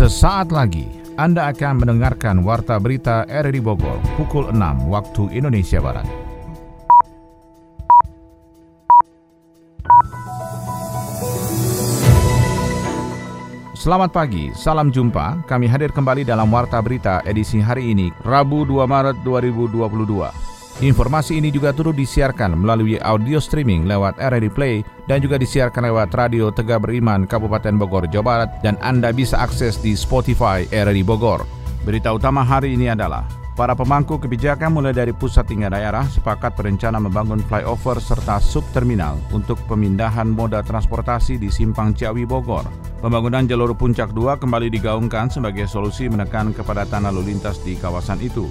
Sesaat lagi Anda akan mendengarkan Warta Berita RRI Bogor pukul 6 waktu Indonesia Barat. Selamat pagi, salam jumpa. Kami hadir kembali dalam Warta Berita edisi hari ini, Rabu 2 Maret 2022. Informasi ini juga turut disiarkan melalui audio streaming lewat RRI Play dan juga disiarkan lewat Radio Tegak Beriman Kabupaten Bogor, Jawa Barat dan Anda bisa akses di Spotify RRI Bogor. Berita utama hari ini adalah Para pemangku kebijakan mulai dari pusat hingga daerah sepakat berencana membangun flyover serta subterminal untuk pemindahan moda transportasi di Simpang Ciawi Bogor. Pembangunan jalur puncak 2 kembali digaungkan sebagai solusi menekan kepadatan lalu lintas di kawasan itu.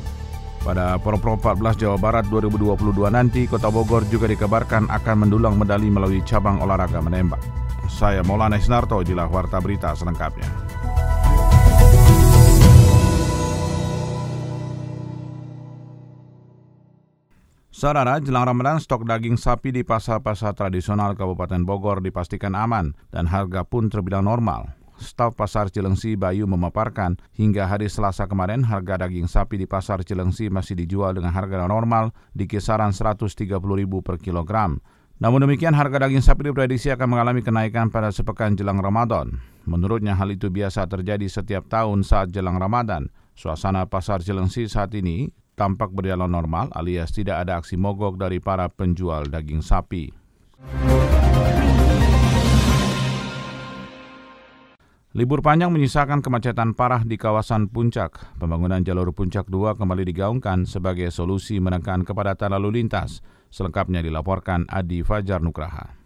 Pada Propro 14 Jawa Barat 2022 nanti, Kota Bogor juga dikabarkan akan mendulang medali melalui cabang olahraga menembak. Saya Maulana Isnarto, jilah Warta Berita selengkapnya. Saudara, jelang Ramadan stok daging sapi di pasar-pasar tradisional Kabupaten Bogor dipastikan aman dan harga pun terbilang normal. Staf Pasar Cilengsi Bayu memaparkan hingga hari Selasa kemarin harga daging sapi di Pasar Cilengsi masih dijual dengan harga normal di kisaran Rp130.000 per kilogram. Namun demikian harga daging sapi diprediksi akan mengalami kenaikan pada sepekan jelang Ramadan. Menurutnya hal itu biasa terjadi setiap tahun saat jelang Ramadan. Suasana Pasar Cilengsi saat ini tampak berjalan normal alias tidak ada aksi mogok dari para penjual daging sapi. Libur panjang menyisakan kemacetan parah di kawasan Puncak. Pembangunan jalur Puncak 2 kembali digaungkan sebagai solusi menekan kepadatan lalu lintas. Selengkapnya dilaporkan Adi Fajar Nugraha.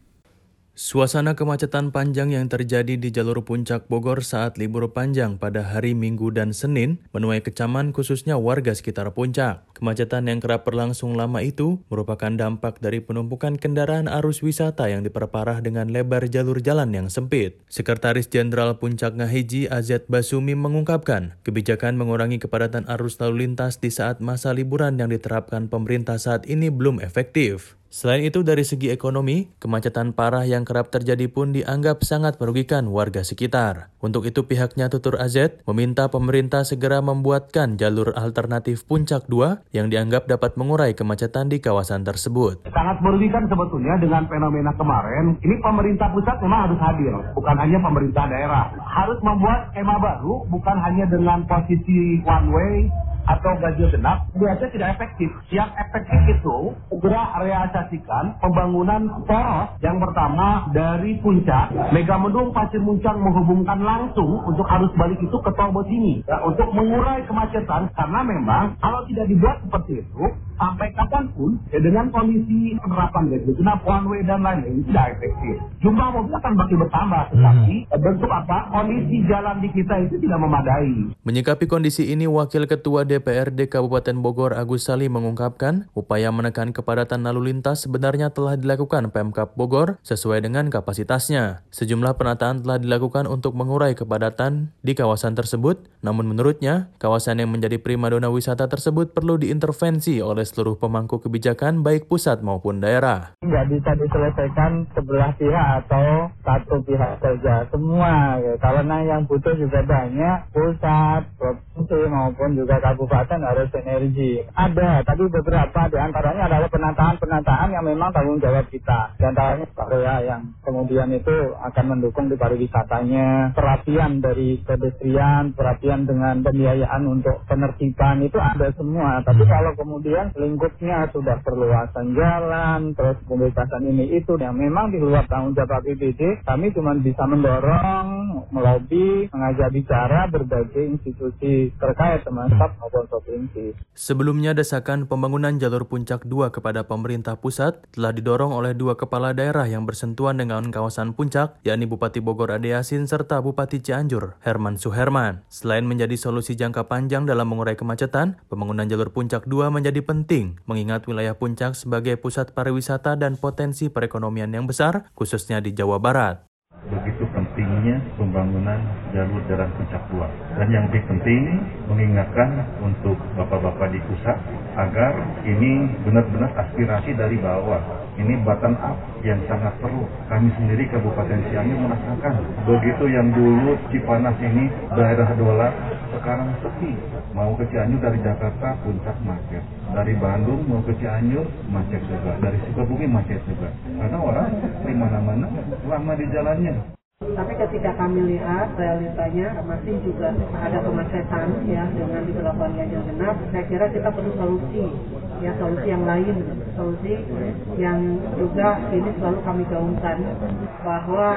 Suasana kemacetan panjang yang terjadi di jalur puncak Bogor saat libur panjang pada hari Minggu dan Senin menuai kecaman khususnya warga sekitar puncak. Kemacetan yang kerap berlangsung lama itu merupakan dampak dari penumpukan kendaraan arus wisata yang diperparah dengan lebar jalur jalan yang sempit. Sekretaris Jenderal Puncak Ngahiji Azet Basumi mengungkapkan, kebijakan mengurangi kepadatan arus lalu lintas di saat masa liburan yang diterapkan pemerintah saat ini belum efektif. Selain itu, dari segi ekonomi, kemacetan parah yang kerap terjadi pun dianggap sangat merugikan warga sekitar. Untuk itu, pihaknya Tutur AZ meminta pemerintah segera membuatkan jalur alternatif Puncak 2 yang dianggap dapat mengurai kemacetan di kawasan tersebut. Sangat merugikan sebetulnya dengan fenomena kemarin. Ini pemerintah pusat memang harus hadir, bukan hanya pemerintah daerah. Harus membuat skema baru, bukan hanya dengan posisi one way, atau ganjil genap biasanya tidak efektif. Yang efektif itu segera realisasikan pembangunan poros yang pertama dari puncak Megamendung Pasir Muncang menghubungkan langsung untuk arus balik itu ke tol Bosini ya, untuk mengurai kemacetan karena memang kalau tidak dibuat seperti itu sampai kapan pun ya dengan kondisi penerapan ganjil genap one way dan lain-lain tidak efektif. Jumlah mobil akan makin bertambah tetapi hmm. bentuk apa kondisi jalan di kita itu tidak memadai. Menyikapi kondisi ini Wakil Ketua DPRD Kabupaten Bogor Agus Sali mengungkapkan upaya menekan kepadatan lalu lintas sebenarnya telah dilakukan Pemkap Bogor sesuai dengan kapasitasnya. Sejumlah penataan telah dilakukan untuk mengurai kepadatan di kawasan tersebut, namun menurutnya kawasan yang menjadi primadona wisata tersebut perlu diintervensi oleh seluruh pemangku kebijakan baik pusat maupun daerah. Nggak bisa diselesaikan sebelah pihak atau satu pihak saja, semua. Ya. Karena yang butuh juga banyak, pusat, provinsi maupun juga kabupaten harus sinergi. Ada, tapi beberapa di antaranya adalah penataan-penataan yang memang tanggung jawab kita. Di antaranya ya yang kemudian itu akan mendukung di pariwisatanya, perhatian dari pedestrian, perhatian dengan pembiayaan untuk penertiban itu ada semua. Tapi kalau kemudian lingkupnya sudah perluasan jalan, terus pembebasan ini itu yang memang di luar tanggung jawab APBD, kami cuma bisa mendorong, melobi, mengajak bicara berbagai institusi terkait teman-teman maupun provinsi. Sebelumnya desakan pembangunan jalur puncak 2 kepada pemerintah pusat telah didorong oleh dua kepala daerah yang bersentuhan dengan kawasan puncak, yakni Bupati Bogor Ade Yasin serta Bupati Cianjur, Herman Suherman. Selain menjadi solusi jangka panjang dalam mengurai kemacetan, pembangunan jalur puncak 2 menjadi penting mengingat wilayah puncak sebagai pusat pariwisata dan potensi perekonomian yang besar, khususnya di Jawa Barat. Begitu pembangunan jalur jalan puncak 2. Dan yang lebih penting mengingatkan untuk bapak-bapak di pusat agar ini benar-benar aspirasi dari bawah. Ini button up yang sangat perlu. Kami sendiri Kabupaten Cianjur merasakan begitu yang dulu Cipanas ini daerah dolar sekarang sepi. Mau ke Cianjur dari Jakarta puncak macet. Dari Bandung mau ke Cianjur macet juga. Dari Sukabumi macet juga. Karena orang di mana-mana lama di jalannya. Tapi ketika kami lihat realitanya masih juga ada kemacetan ya dengan diberlakukan ganjil genap, saya kira kita perlu solusi ya solusi yang lain, solusi yang juga ini selalu kami gaungkan bahwa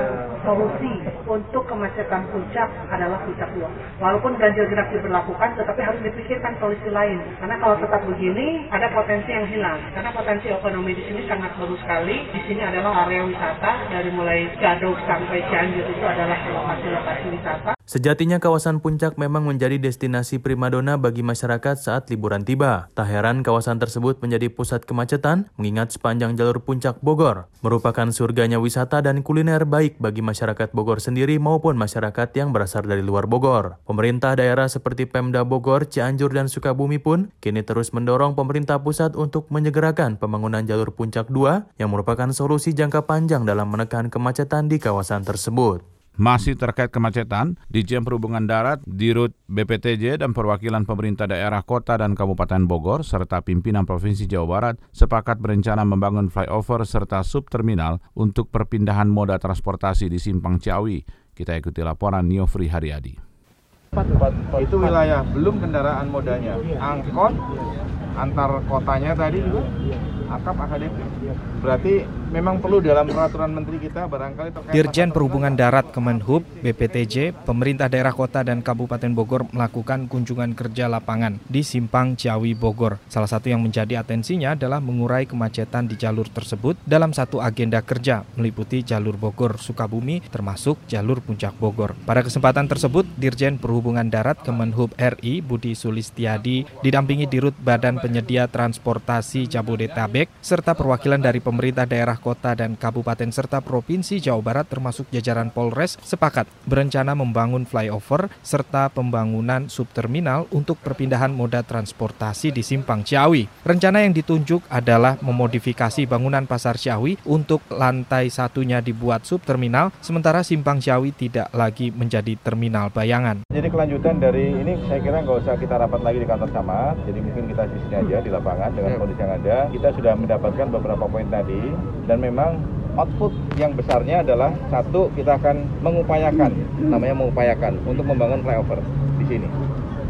solusi untuk kemacetan puncak adalah puncak dua. Walaupun ganjil genap diberlakukan, tetapi harus dipikirkan solusi lain. Karena kalau tetap begini, ada potensi yang hilang. Karena potensi ekonomi di sini sangat bagus sekali. Di sini adalah area wisata dari mulai Gadok sampai Cianjur itu adalah lokasi-lokasi wisata. Sejatinya kawasan puncak memang menjadi destinasi primadona bagi masyarakat saat liburan tiba. Tak heran kawasan tersebut menjadi pusat kemacetan mengingat sepanjang jalur puncak Bogor merupakan surganya wisata dan kuliner baik bagi masyarakat Bogor sendiri maupun masyarakat yang berasal dari luar Bogor. Pemerintah daerah seperti Pemda Bogor, Cianjur, dan Sukabumi pun kini terus mendorong pemerintah pusat untuk menyegerakan pembangunan jalur puncak 2 yang merupakan solusi jangka panjang dalam menekan kemacetan di kawasan tersebut. Masih terkait kemacetan, Dijen Perhubungan Darat, Dirut BPTJ dan perwakilan pemerintah daerah kota dan Kabupaten Bogor serta pimpinan Provinsi Jawa Barat sepakat berencana membangun flyover serta subterminal untuk perpindahan moda transportasi di Simpang Ciawi. Kita ikuti laporan Niofri Haryadi. Itu wilayah belum kendaraan modanya. Angkot antar kotanya tadi akap akademik. Berarti memang perlu dalam peraturan menteri kita barangkali terkait Dirjen Perhubungan Darat Kemenhub BPTJ, pemerintah daerah kota dan Kabupaten Bogor melakukan kunjungan kerja lapangan di Simpang Ciawi Bogor. Salah satu yang menjadi atensinya adalah mengurai kemacetan di jalur tersebut dalam satu agenda kerja meliputi jalur Bogor Sukabumi termasuk jalur Puncak Bogor. Pada kesempatan tersebut, Dirjen Perhubungan Darat Kemenhub RI Budi Sulistiadi didampingi Dirut Badan Penyedia Transportasi Jabodetabek serta perwakilan dari pemerintah daerah kota dan kabupaten serta provinsi Jawa Barat termasuk jajaran Polres sepakat berencana membangun flyover serta pembangunan subterminal untuk perpindahan moda transportasi di Simpang Ciawi. Rencana yang ditunjuk adalah memodifikasi bangunan Pasar Ciawi untuk lantai satunya dibuat subterminal sementara Simpang Ciawi tidak lagi menjadi terminal bayangan. Jadi kelanjutan dari ini saya kira nggak usah kita rapat lagi di kantor camat, jadi mungkin kita di sini aja di lapangan dengan kondisi yang ada. Kita sudah mendapatkan beberapa poin tadi dan memang output yang besarnya adalah satu kita akan mengupayakan namanya mengupayakan untuk membangun flyover di sini.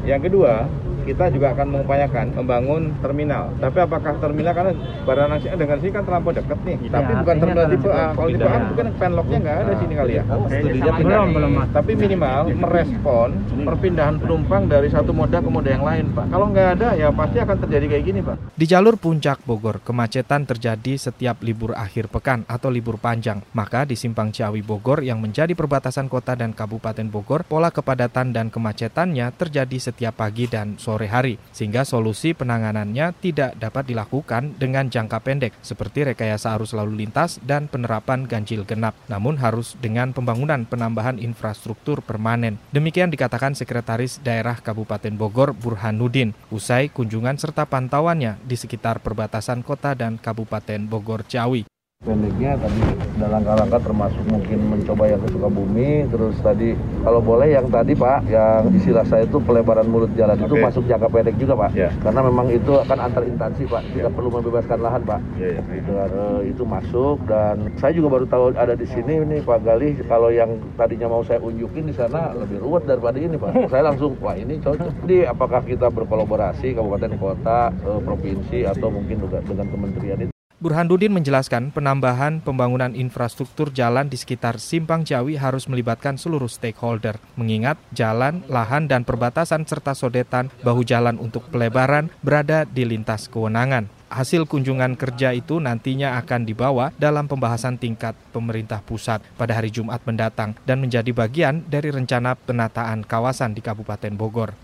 Yang kedua kita juga akan mengupayakan membangun terminal. Tapi apakah terminal karena Baranang dengan sini kan terlampau dekat nih. Ya, Tapi bukan terminal tipe A. Kalau tipe A mungkin penlocknya nggak ada sini kali ya. Studinya belum, belum. Tapi minimal merespon perpindahan penumpang dari satu moda ke moda yang lain, Pak. Kalau nggak ada ya pasti akan terjadi kayak gini, Pak. Di jalur puncak Bogor, kemacetan terjadi setiap libur akhir pekan atau libur panjang. Maka di Simpang Ciawi Bogor yang menjadi perbatasan kota dan kabupaten Bogor, pola kepadatan dan kemacetannya terjadi setiap pagi dan sore sore hari, sehingga solusi penanganannya tidak dapat dilakukan dengan jangka pendek, seperti rekayasa arus lalu lintas dan penerapan ganjil genap, namun harus dengan pembangunan penambahan infrastruktur permanen. Demikian dikatakan Sekretaris Daerah Kabupaten Bogor Burhanuddin, usai kunjungan serta pantauannya di sekitar perbatasan kota dan Kabupaten Bogor Ciawi. Pendeknya tadi ada langkah-langkah termasuk mungkin mencoba yang ke Sukabumi, terus tadi kalau boleh yang tadi Pak, yang istilah saya itu pelebaran mulut jalan okay. itu masuk jangka pendek juga Pak, yeah. karena memang itu akan antar instansi Pak, tidak yeah. perlu membebaskan lahan Pak, yeah, yeah. Itu, uh, itu masuk dan saya juga baru tahu ada di sini ini Pak Galih, kalau yang tadinya mau saya unjukin di sana lebih ruwet daripada ini Pak, saya langsung wah ini cocok. Jadi apakah kita berkolaborasi kabupaten kota, uh, provinsi atau mungkin juga dengan kementerian itu? Burhanuddin menjelaskan penambahan pembangunan infrastruktur jalan di sekitar Simpang Jawi harus melibatkan seluruh stakeholder, mengingat jalan, lahan, dan perbatasan serta sodetan bahu jalan untuk pelebaran berada di lintas kewenangan. Hasil kunjungan kerja itu nantinya akan dibawa dalam pembahasan tingkat pemerintah pusat pada hari Jumat mendatang dan menjadi bagian dari rencana penataan kawasan di Kabupaten Bogor.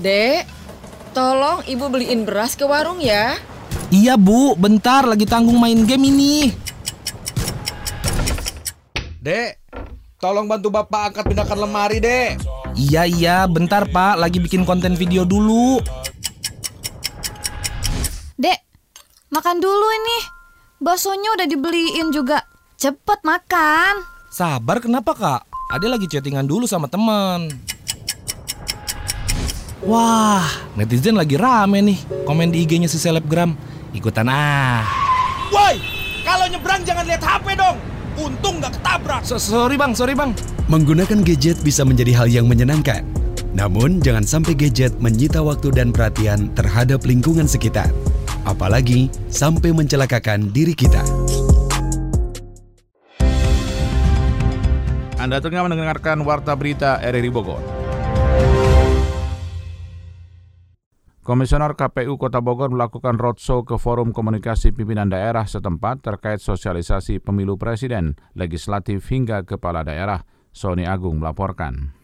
Dek, tolong ibu beliin beras ke warung ya. Iya bu, bentar lagi tanggung main game ini. Dek, tolong bantu Bapak angkat pindahkan lemari, Dek. Iya, iya, bentar Pak, lagi bikin konten video dulu. Dek, makan dulu ini. Baksonya udah dibeliin juga. Cepet makan. Sabar kenapa kak? Ade lagi chattingan dulu sama teman. Wah, netizen lagi rame nih. Komen di IG-nya si selebgram. Ikutan ah. Woi, kalau nyebrang jangan lihat HP dong. Untung nggak ketabrak. So, sorry bang, sorry bang. Menggunakan gadget bisa menjadi hal yang menyenangkan. Namun jangan sampai gadget menyita waktu dan perhatian terhadap lingkungan sekitar. Apalagi sampai mencelakakan diri kita. Anda tengah mendengarkan Warta Berita RRI Bogor. Komisioner KPU Kota Bogor melakukan roadshow ke Forum Komunikasi Pimpinan Daerah setempat terkait sosialisasi pemilu presiden, legislatif hingga kepala daerah. Sony Agung melaporkan.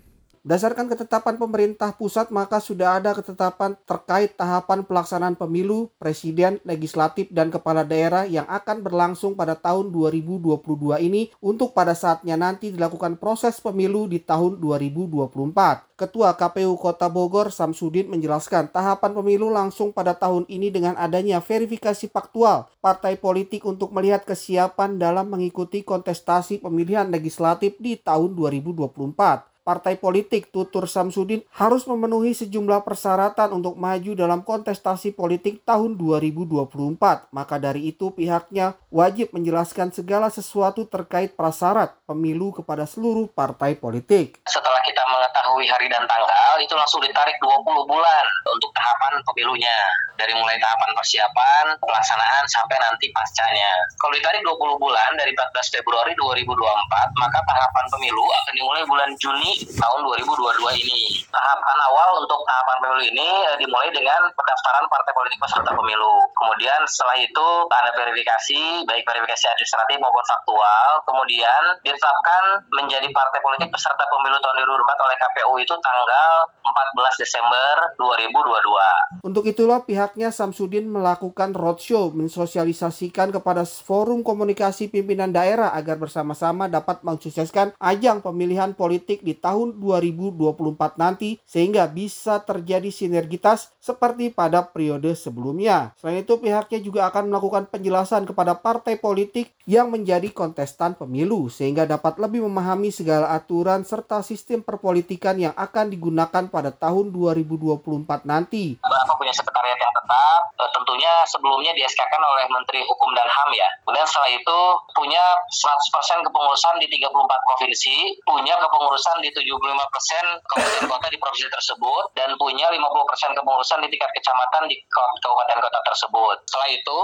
Berdasarkan ketetapan pemerintah pusat, maka sudah ada ketetapan terkait tahapan pelaksanaan pemilu, presiden, legislatif, dan kepala daerah yang akan berlangsung pada tahun 2022 ini untuk pada saatnya nanti dilakukan proses pemilu di tahun 2024. Ketua KPU Kota Bogor Samsudin menjelaskan tahapan pemilu langsung pada tahun ini dengan adanya verifikasi faktual partai politik untuk melihat kesiapan dalam mengikuti kontestasi pemilihan legislatif di tahun 2024 partai politik tutur Samsudin harus memenuhi sejumlah persyaratan untuk maju dalam kontestasi politik tahun 2024. Maka dari itu pihaknya wajib menjelaskan segala sesuatu terkait prasyarat pemilu kepada seluruh partai politik. Setelah kita mengetahui hari dan tanggal, itu langsung ditarik 20 bulan untuk tahapan pemilunya. Dari mulai tahapan persiapan, pelaksanaan, sampai nanti pascanya. Kalau ditarik 20 bulan dari 14 Februari 2024, maka tahapan pemilu akan dimulai bulan Juni tahun 2022 ini. Tahapan awal untuk tahapan pemilu ini eh, dimulai dengan pendaftaran partai politik peserta pemilu. Kemudian setelah itu ada verifikasi, baik verifikasi administratif maupun faktual. Kemudian ditetapkan menjadi partai politik peserta pemilu tahun 2024 oleh KPU itu tanggal 14 Desember 2022. Untuk itulah pihaknya Samsudin melakukan roadshow mensosialisasikan kepada forum komunikasi pimpinan daerah agar bersama-sama dapat mensukseskan ajang pemilihan politik di tahun 2024 nanti sehingga bisa terjadi sinergitas seperti pada periode sebelumnya. Selain itu pihaknya juga akan melakukan penjelasan kepada partai politik yang menjadi kontestan pemilu sehingga dapat lebih memahami segala aturan serta sistem perpolitikan yang akan digunakan pada tahun 2024 nanti. Bapak punya sekretariat yang tetap, eh, tentunya sebelumnya di oleh Menteri Hukum dan HAM ya. Kemudian setelah itu punya 100% kepengurusan di 34 provinsi, punya kepengurusan di 75 persen kabupaten kota di provinsi tersebut dan punya 50 persen kepengurusan di tingkat kecamatan di kabupaten kota tersebut. Setelah itu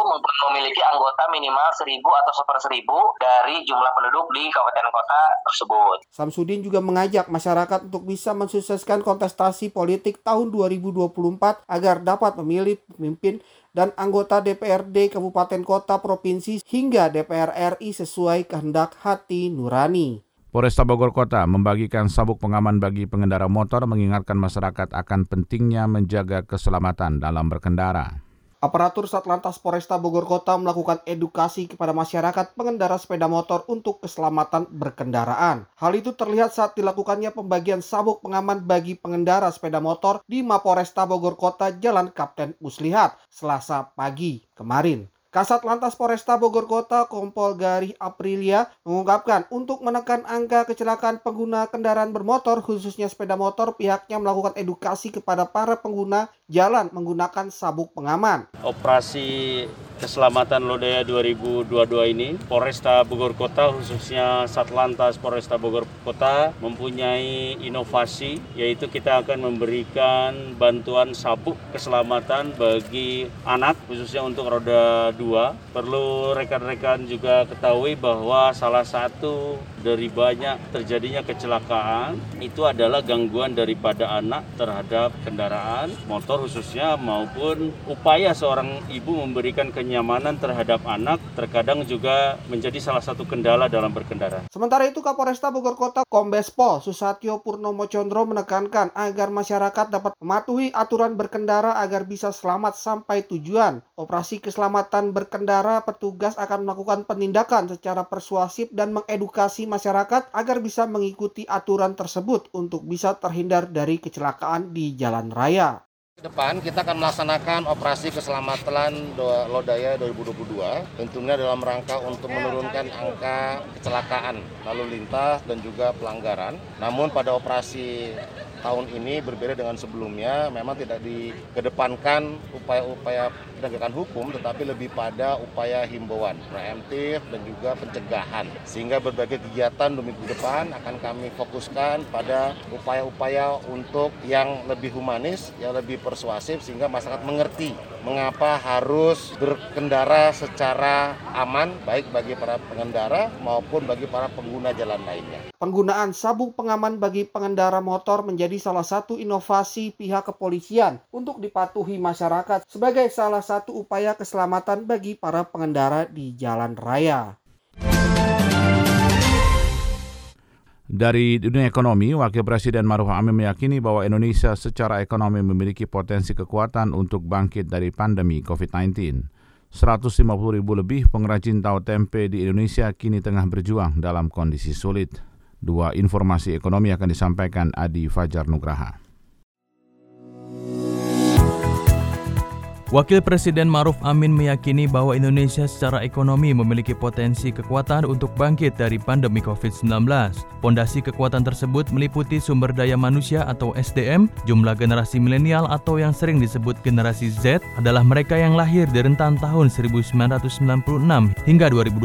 memiliki anggota minimal 1000 atau seper 1000 dari jumlah penduduk di kabupaten kota tersebut. Samsudin juga mengajak masyarakat untuk bisa mensukseskan kontestasi politik tahun 2024 agar dapat memilih pemimpin dan anggota DPRD Kabupaten Kota Provinsi hingga DPR RI sesuai kehendak hati nurani. Polresta Bogor Kota membagikan sabuk pengaman bagi pengendara motor mengingatkan masyarakat akan pentingnya menjaga keselamatan dalam berkendara. Aparatur Satlantas Polresta Bogor Kota melakukan edukasi kepada masyarakat pengendara sepeda motor untuk keselamatan berkendaraan. Hal itu terlihat saat dilakukannya pembagian sabuk pengaman bagi pengendara sepeda motor di Mapolresta Bogor Kota Jalan Kapten Muslihat, Selasa pagi kemarin. Kasat Lantas Polresta Bogor Kota Kompol Gari Aprilia mengungkapkan untuk menekan angka kecelakaan pengguna kendaraan bermotor khususnya sepeda motor pihaknya melakukan edukasi kepada para pengguna jalan menggunakan sabuk pengaman. Operasi Keselamatan Lodaya 2022 ini, Polresta Bogor Kota khususnya Satlantas Polresta Bogor Kota mempunyai inovasi yaitu kita akan memberikan bantuan sabuk keselamatan bagi anak khususnya untuk roda 2. Perlu rekan-rekan juga ketahui bahwa salah satu dari banyak terjadinya kecelakaan itu adalah gangguan daripada anak terhadap kendaraan motor khususnya maupun upaya seorang ibu memberikan kenyataan kenyamanan terhadap anak terkadang juga menjadi salah satu kendala dalam berkendara. Sementara itu Kapolresta Bogor Kota Kombes Pol Susatyo Purnomo Condro menekankan agar masyarakat dapat mematuhi aturan berkendara agar bisa selamat sampai tujuan. Operasi keselamatan berkendara petugas akan melakukan penindakan secara persuasif dan mengedukasi masyarakat agar bisa mengikuti aturan tersebut untuk bisa terhindar dari kecelakaan di jalan raya. Depan kita akan melaksanakan operasi keselamatan Lodaya 2022 tentunya dalam rangka untuk menurunkan angka kecelakaan lalu lintas dan juga pelanggaran. Namun pada operasi tahun ini berbeda dengan sebelumnya, memang tidak dikedepankan upaya-upaya penegakan hukum, tetapi lebih pada upaya himbauan, preemptif, dan juga pencegahan. Sehingga berbagai kegiatan demi minggu depan akan kami fokuskan pada upaya-upaya untuk yang lebih humanis, yang lebih persuasif, sehingga masyarakat mengerti mengapa harus berkendara secara aman, baik bagi para pengendara maupun bagi para pengguna jalan lainnya. Penggunaan sabuk pengaman bagi pengendara motor menjadi salah satu inovasi pihak kepolisian untuk dipatuhi masyarakat sebagai salah satu upaya keselamatan bagi para pengendara di jalan raya. Dari dunia ekonomi, Wakil Presiden Maruf Amin meyakini bahwa Indonesia secara ekonomi memiliki potensi kekuatan untuk bangkit dari pandemi COVID-19. 150 ribu lebih pengrajin tahu tempe di Indonesia kini tengah berjuang dalam kondisi sulit. Dua informasi ekonomi akan disampaikan Adi Fajar Nugraha. Wakil Presiden Maruf Amin meyakini bahwa Indonesia secara ekonomi memiliki potensi kekuatan untuk bangkit dari pandemi COVID-19. Pondasi kekuatan tersebut meliputi sumber daya manusia atau SDM, jumlah generasi milenial atau yang sering disebut generasi Z adalah mereka yang lahir di rentan tahun 1996 hingga 2012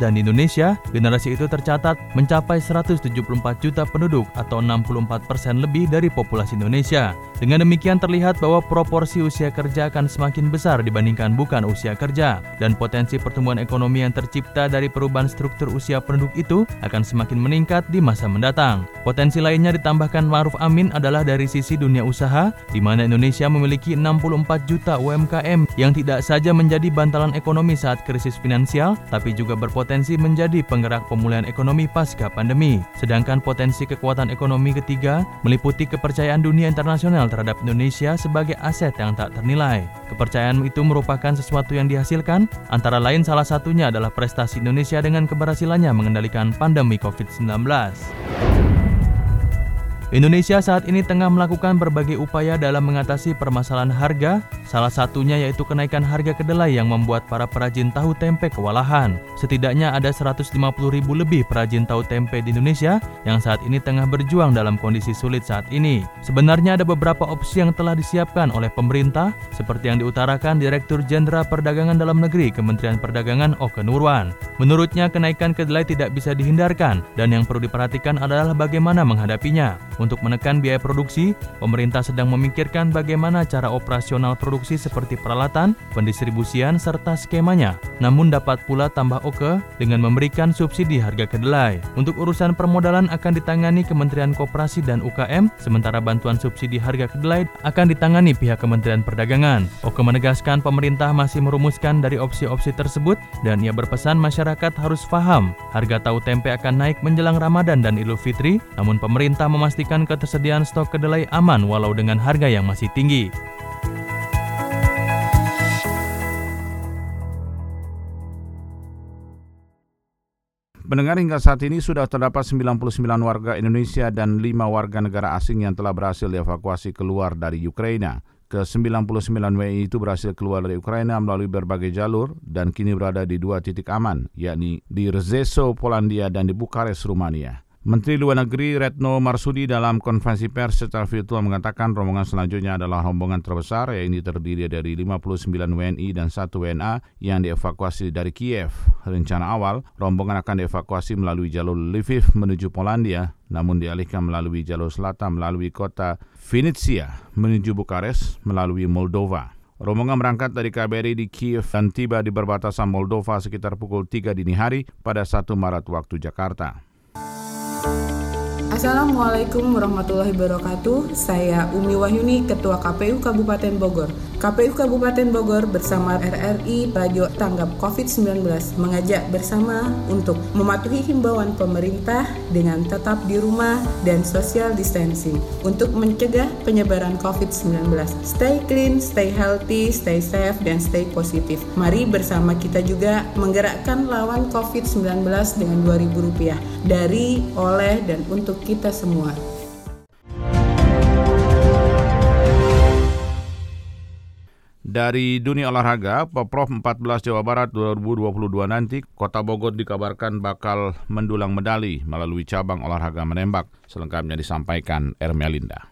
dan di Indonesia, generasi itu tercatat mencapai 174 juta penduduk atau 64 persen lebih dari populasi Indonesia. Dengan demikian terlihat bahwa proporsi usia kerja akan semakin semakin besar dibandingkan bukan usia kerja, dan potensi pertumbuhan ekonomi yang tercipta dari perubahan struktur usia penduduk itu akan semakin meningkat di masa mendatang. Potensi lainnya ditambahkan Maruf Amin adalah dari sisi dunia usaha, di mana Indonesia memiliki 64 juta UMKM yang tidak saja menjadi bantalan ekonomi saat krisis finansial, tapi juga berpotensi menjadi penggerak pemulihan ekonomi pasca pandemi. Sedangkan potensi kekuatan ekonomi ketiga meliputi kepercayaan dunia internasional terhadap Indonesia sebagai aset yang tak ternilai. Kepercayaan itu merupakan sesuatu yang dihasilkan, antara lain salah satunya adalah prestasi Indonesia dengan keberhasilannya mengendalikan pandemi COVID-19. Indonesia saat ini tengah melakukan berbagai upaya dalam mengatasi permasalahan harga, salah satunya yaitu kenaikan harga kedelai yang membuat para perajin tahu tempe kewalahan. Setidaknya ada 150 ribu lebih perajin tahu tempe di Indonesia yang saat ini tengah berjuang dalam kondisi sulit saat ini. Sebenarnya ada beberapa opsi yang telah disiapkan oleh pemerintah, seperti yang diutarakan Direktur Jenderal Perdagangan Dalam Negeri Kementerian Perdagangan Oke Nurwan. Menurutnya kenaikan kedelai tidak bisa dihindarkan dan yang perlu diperhatikan adalah bagaimana menghadapinya. Untuk menekan biaya produksi, pemerintah sedang memikirkan bagaimana cara operasional produksi seperti peralatan, pendistribusian, serta skemanya. Namun dapat pula tambah oke dengan memberikan subsidi harga kedelai. Untuk urusan permodalan akan ditangani Kementerian Koperasi dan UKM, sementara bantuan subsidi harga kedelai akan ditangani pihak Kementerian Perdagangan. Oke menegaskan pemerintah masih merumuskan dari opsi-opsi tersebut dan ia berpesan masyarakat harus paham harga tahu tempe akan naik menjelang Ramadan dan Idul Fitri, namun pemerintah memastikan memastikan ketersediaan stok kedelai aman walau dengan harga yang masih tinggi. Pendengar hingga saat ini sudah terdapat 99 warga Indonesia dan 5 warga negara asing yang telah berhasil dievakuasi keluar dari Ukraina. Ke-99 WNI itu berhasil keluar dari Ukraina melalui berbagai jalur dan kini berada di dua titik aman, yakni di Rzeszów, Polandia dan di Bukares, Rumania. Menteri Luar Negeri Retno Marsudi dalam konferensi pers secara virtual mengatakan rombongan selanjutnya adalah rombongan terbesar yang ini terdiri dari 59 WNI dan 1 WNA yang dievakuasi dari Kiev. Rencana awal, rombongan akan dievakuasi melalui jalur Lviv menuju Polandia, namun dialihkan melalui jalur selatan melalui kota Vinnytsia menuju Bukares melalui Moldova. Rombongan berangkat dari KBRI di Kiev dan tiba di perbatasan Moldova sekitar pukul 3 dini hari pada 1 Maret waktu Jakarta. Assalamualaikum warahmatullahi wabarakatuh. Saya Umi Wahyuni, Ketua KPU Kabupaten Bogor. KPU Kabupaten Bogor bersama RRI Radio Tanggap COVID-19 mengajak bersama untuk mematuhi himbauan pemerintah dengan tetap di rumah dan social distancing untuk mencegah penyebaran COVID-19. Stay clean, stay healthy, stay safe, dan stay positif. Mari bersama kita juga menggerakkan lawan COVID-19 dengan Rp2.000 dari, oleh, dan untuk kita semua. Dari dunia olahraga, Poprov 14 Jawa Barat 2022 nanti, Kota Bogor dikabarkan bakal mendulang medali melalui cabang olahraga menembak. Selengkapnya disampaikan Ermelinda.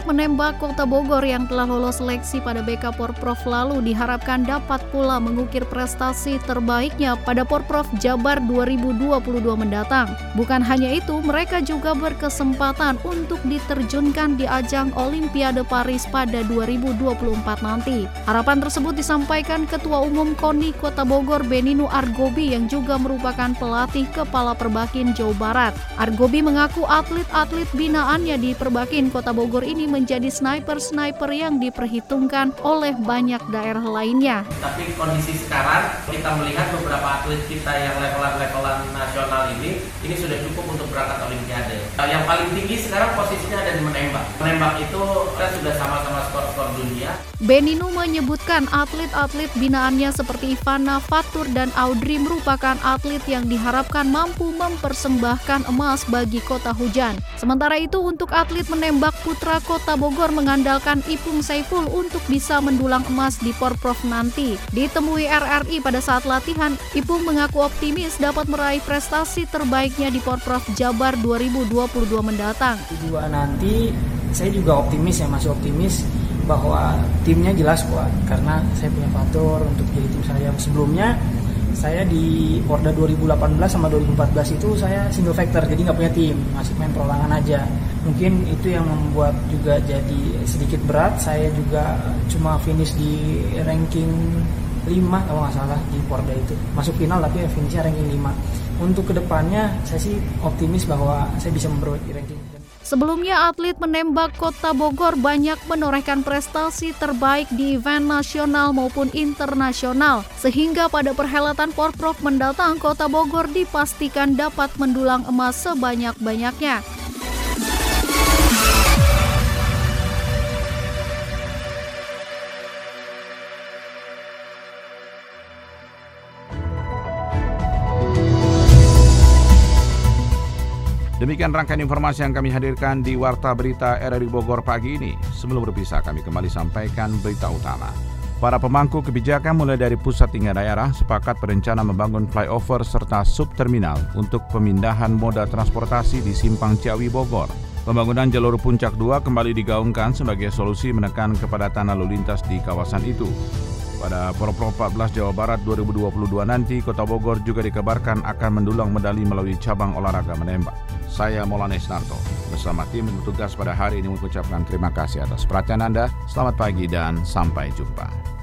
Atlet menembak Kota Bogor yang telah lolos seleksi pada BK Porprov lalu diharapkan dapat pula mengukir prestasi terbaiknya pada Porprov Jabar 2022 mendatang. Bukan hanya itu, mereka juga berkesempatan untuk diterjunkan di ajang Olimpiade Paris pada 2024 nanti. Harapan tersebut disampaikan Ketua Umum KONI Kota Bogor Beninu Argobi yang juga merupakan pelatih Kepala Perbakin Jawa Barat. Argobi mengaku atlet-atlet binaannya di Perbakin Kota Bogor Bogor ini menjadi sniper-sniper yang diperhitungkan oleh banyak daerah lainnya. Tapi kondisi sekarang kita melihat beberapa atlet kita yang levelan-levelan nasional ini ini sudah cukup untuk berangkat olimpiade. Yang paling tinggi sekarang posisinya ada di menembak. Menembak itu kita sudah sama-sama skor-skor dunia. Beninu menyebutkan atlet-atlet binaannya seperti Ivana, Fatur, dan Audrey merupakan atlet yang diharapkan mampu mempersembahkan emas bagi kota hujan. Sementara itu untuk atlet menembak putra Putra Kota Bogor mengandalkan Ipung Saiful untuk bisa mendulang emas di Porprov nanti. Ditemui RRI pada saat latihan, Ipung mengaku optimis dapat meraih prestasi terbaiknya di Porprov Jabar 2022 mendatang. Dua nanti saya juga optimis ya masih optimis bahwa timnya jelas kuat karena saya punya faktor untuk jadi tim saya sebelumnya saya di Porda 2018 sama 2014 itu saya single factor jadi nggak punya tim. Masih main perorangan aja. Mungkin itu yang membuat juga jadi sedikit berat. Saya juga cuma finish di ranking 5 kalau nggak salah di Porda itu. Masuk final tapi finishnya ranking 5 untuk ke depannya saya sih optimis bahwa saya bisa memperbaiki ranking Sebelumnya atlet menembak Kota Bogor banyak menorehkan prestasi terbaik di event nasional maupun internasional, sehingga pada perhelatan Porprov mendatang Kota Bogor dipastikan dapat mendulang emas sebanyak-banyaknya. Demikian rangkaian informasi yang kami hadirkan di Warta Berita RRI Bogor pagi ini. Sebelum berpisah, kami kembali sampaikan berita utama. Para pemangku kebijakan mulai dari pusat hingga daerah sepakat berencana membangun flyover serta subterminal untuk pemindahan moda transportasi di Simpang Ciawi Bogor. Pembangunan jalur puncak 2 kembali digaungkan sebagai solusi menekan kepadatan lalu lintas di kawasan itu. Pada Porpro 14 Jawa Barat 2022 nanti, Kota Bogor juga dikabarkan akan mendulang medali melalui cabang olahraga menembak. Saya Maulana Isnarto, bersama tim bertugas pada hari ini mengucapkan terima kasih atas perhatian Anda. Selamat pagi dan sampai jumpa.